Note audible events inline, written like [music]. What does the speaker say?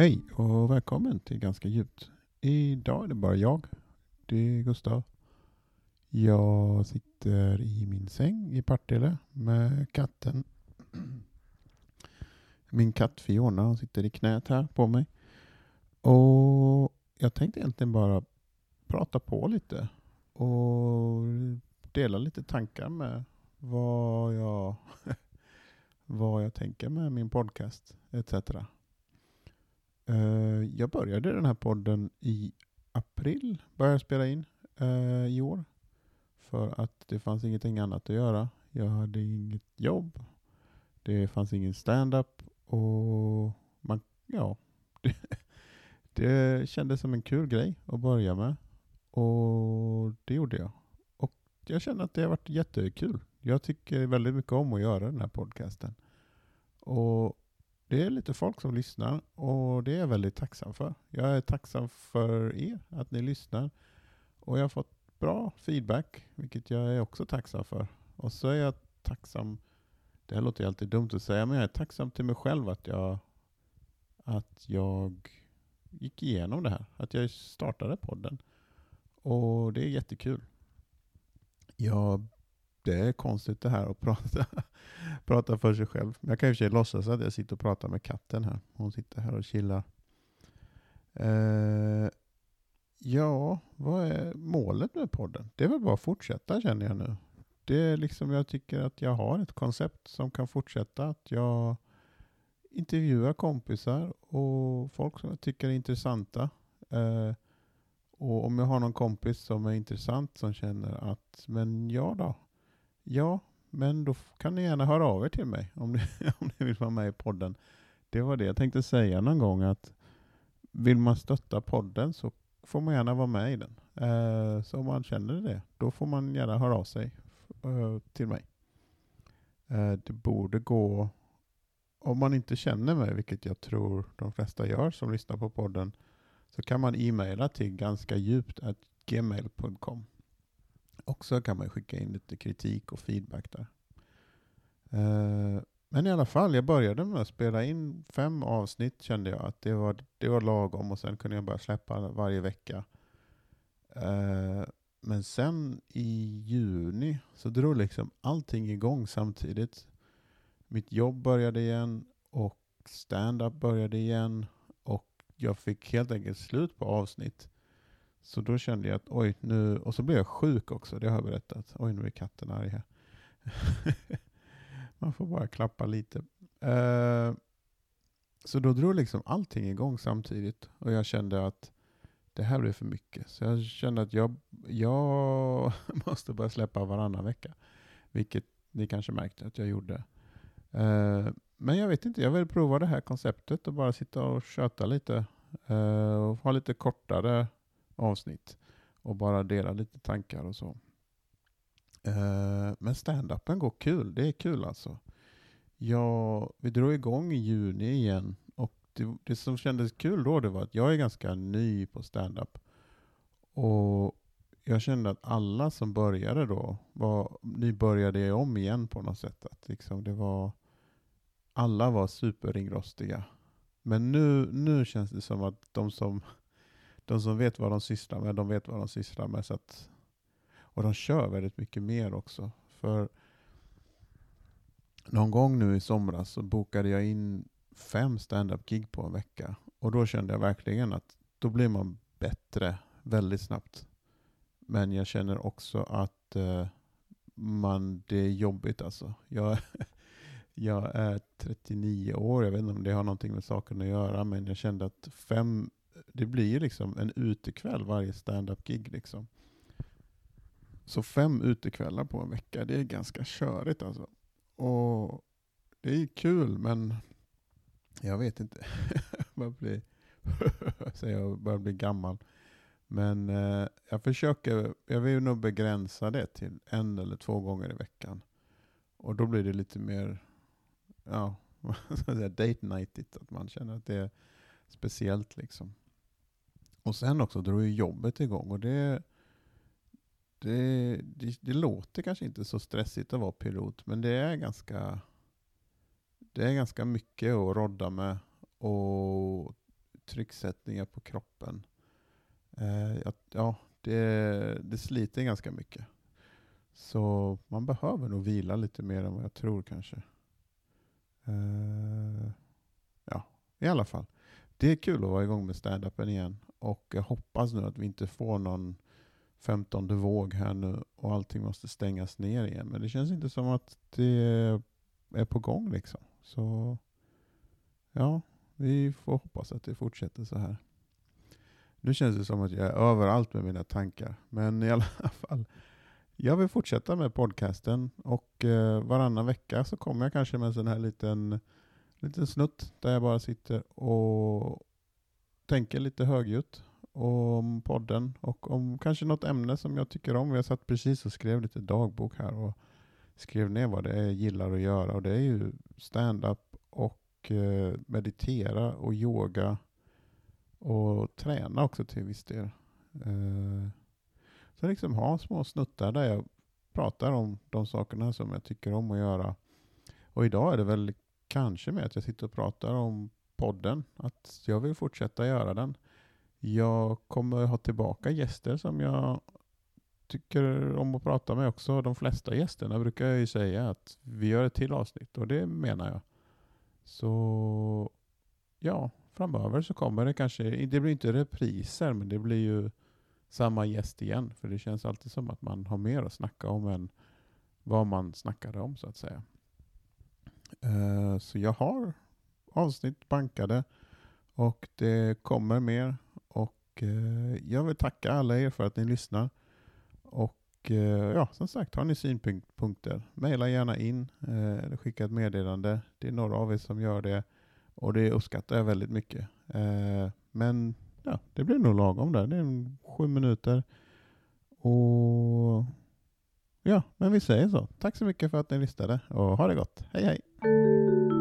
Hej och välkommen till Ganska djupt. Idag är det bara jag. Det är Gustav. Jag sitter i min säng i Partille med katten. Min katt Fiona hon sitter i knät här på mig. Och jag tänkte egentligen bara prata på lite och dela lite tankar med vad jag, [laughs] vad jag tänker med min podcast etc. Eh, jag började den här podden i april, började spela in eh, i år. För att det fanns ingenting annat att göra. Jag hade inget jobb. Det fanns ingen stand-up och man, ja, det, [laughs] det kändes som en kul grej att börja med. Och det gjorde jag. Och jag känner att det har varit jättekul. Jag tycker väldigt mycket om att göra den här podcasten. Och det är lite folk som lyssnar och det är jag väldigt tacksam för. Jag är tacksam för er, att ni lyssnar. Och jag har fått bra feedback, vilket jag är också tacksam för. Och så är jag tacksam, det här låter alltid dumt att säga, men jag är tacksam till mig själv att jag, att jag gick igenom det här. Att jag startade podden. Och det är jättekul. Jag det är konstigt det här att prata, [laughs] prata för sig själv. Men jag kan i och för sig låtsas att jag sitter och pratar med katten här. Hon sitter här och chillar. Eh, ja, vad är målet med podden? Det är väl bara att fortsätta känner jag nu. Det är liksom, jag tycker att jag har ett koncept som kan fortsätta. Att jag intervjuar kompisar och folk som jag tycker är intressanta. Eh, och om jag har någon kompis som är intressant som känner att, men ja då, Ja, men då kan ni gärna höra av er till mig om ni, [laughs] om ni vill vara med i podden. Det var det jag tänkte säga någon gång att vill man stötta podden så får man gärna vara med i den. Eh, så om man känner det, då får man gärna höra av sig eh, till mig. Eh, det borde gå, om man inte känner mig, vilket jag tror de flesta gör som lyssnar på podden, så kan man e-maila till ganska djupt gmail.com. Också kan man skicka in lite kritik och feedback där. Eh, men i alla fall, jag började med att spela in fem avsnitt kände jag att det var, det var lagom och sen kunde jag börja släppa varje vecka. Eh, men sen i juni så drog liksom allting igång samtidigt. Mitt jobb började igen och stand-up började igen och jag fick helt enkelt slut på avsnitt. Så då kände jag att oj, nu, och så blev jag sjuk också, det har jag berättat. Oj, nu är katten arg här. [laughs] Man får bara klappa lite. Uh, så då drog liksom allting igång samtidigt och jag kände att det här blev för mycket. Så jag kände att jag, jag [laughs] måste börja släppa varannan vecka. Vilket ni kanske märkte att jag gjorde. Uh, men jag vet inte, jag vill prova det här konceptet och bara sitta och köta lite. Uh, och ha lite kortare avsnitt och bara dela lite tankar och så. Uh, men stand-upen går kul. Det är kul alltså. Jag, vi drog igång i juni igen och det, det, som kändes kul då det var att jag är ganska ny på stand-up. Och jag kände att alla som började då, var, ni började om igen på något sätt. Att liksom det var, alla var superringrostiga. Men nu, nu känns det som att de som de som vet vad de sysslar med, de vet vad de sysslar med. Så att, och de kör väldigt mycket mer också. För någon gång nu i somras så bokade jag in fem stand-up-gig på en vecka. Och då kände jag verkligen att då blir man bättre väldigt snabbt. Men jag känner också att eh, man, det är jobbigt alltså. Jag, [laughs] jag är 39 år, jag vet inte om det har någonting med saken att göra, men jag kände att fem det blir ju liksom en utekväll varje stand-up-gig. Liksom. Så fem utekvällar på en vecka, det är ganska körigt alltså. Och det är kul, men jag vet inte. [laughs] jag börjar bli, [laughs] jag börjar bli gammal. Men eh, jag försöker, jag vill nog begränsa det till en eller två gånger i veckan. Och då blir det lite mer, ja, [laughs] date nightigt, att man känner att det är speciellt liksom. Och sen också drog ju jobbet igång och det, det, det, det, låter kanske inte så stressigt att vara pilot, men det är ganska, det är ganska mycket att rodda med. Och trycksättningar på kroppen. Eh, ja, det, det sliter ganska mycket. Så man behöver nog vila lite mer än vad jag tror kanske. Eh, ja, i alla fall. Det är kul att vara igång med stand-upen igen. Och jag hoppas nu att vi inte får någon femtonde våg här nu och allting måste stängas ner igen. Men det känns inte som att det är på gång liksom. Så ja, vi får hoppas att det fortsätter så här. Nu känns det som att jag är överallt med mina tankar. Men i alla [laughs] fall, jag vill fortsätta med podcasten och eh, varannan vecka så kommer jag kanske med en sån här liten, liten snutt där jag bara sitter och tänker lite högljutt om podden och om kanske något ämne som jag tycker om. Jag satt precis och skrev lite dagbok här och skrev ner vad det är jag gillar att göra och det är ju stand-up och eh, meditera och yoga och träna också till viss del. Eh, så liksom ha små snuttar där jag pratar om de sakerna som jag tycker om att göra. Och idag är det väl kanske med att jag sitter och pratar om podden, att jag vill fortsätta göra den. Jag kommer ha tillbaka gäster som jag tycker om att prata med också. De flesta gästerna brukar jag ju säga att vi gör ett till avsnitt och det menar jag. Så ja, framöver så kommer det kanske, det blir inte repriser men det blir ju samma gäst igen. För det känns alltid som att man har mer att snacka om än vad man snackade om så att säga. Uh, så jag har avsnitt bankade och det kommer mer. Och eh, jag vill tacka alla er för att ni lyssnar. Och eh, ja, som sagt, har ni synpunkter, mejla gärna in eh, eller skicka ett meddelande. Det är några av er som gör det och det uppskattar jag väldigt mycket. men ja, det blir nog lagom där. Det är sju minuter. Och ja, men vi säger så. Tack så mycket för att ni lyssnade och ha det gott. Hej hej!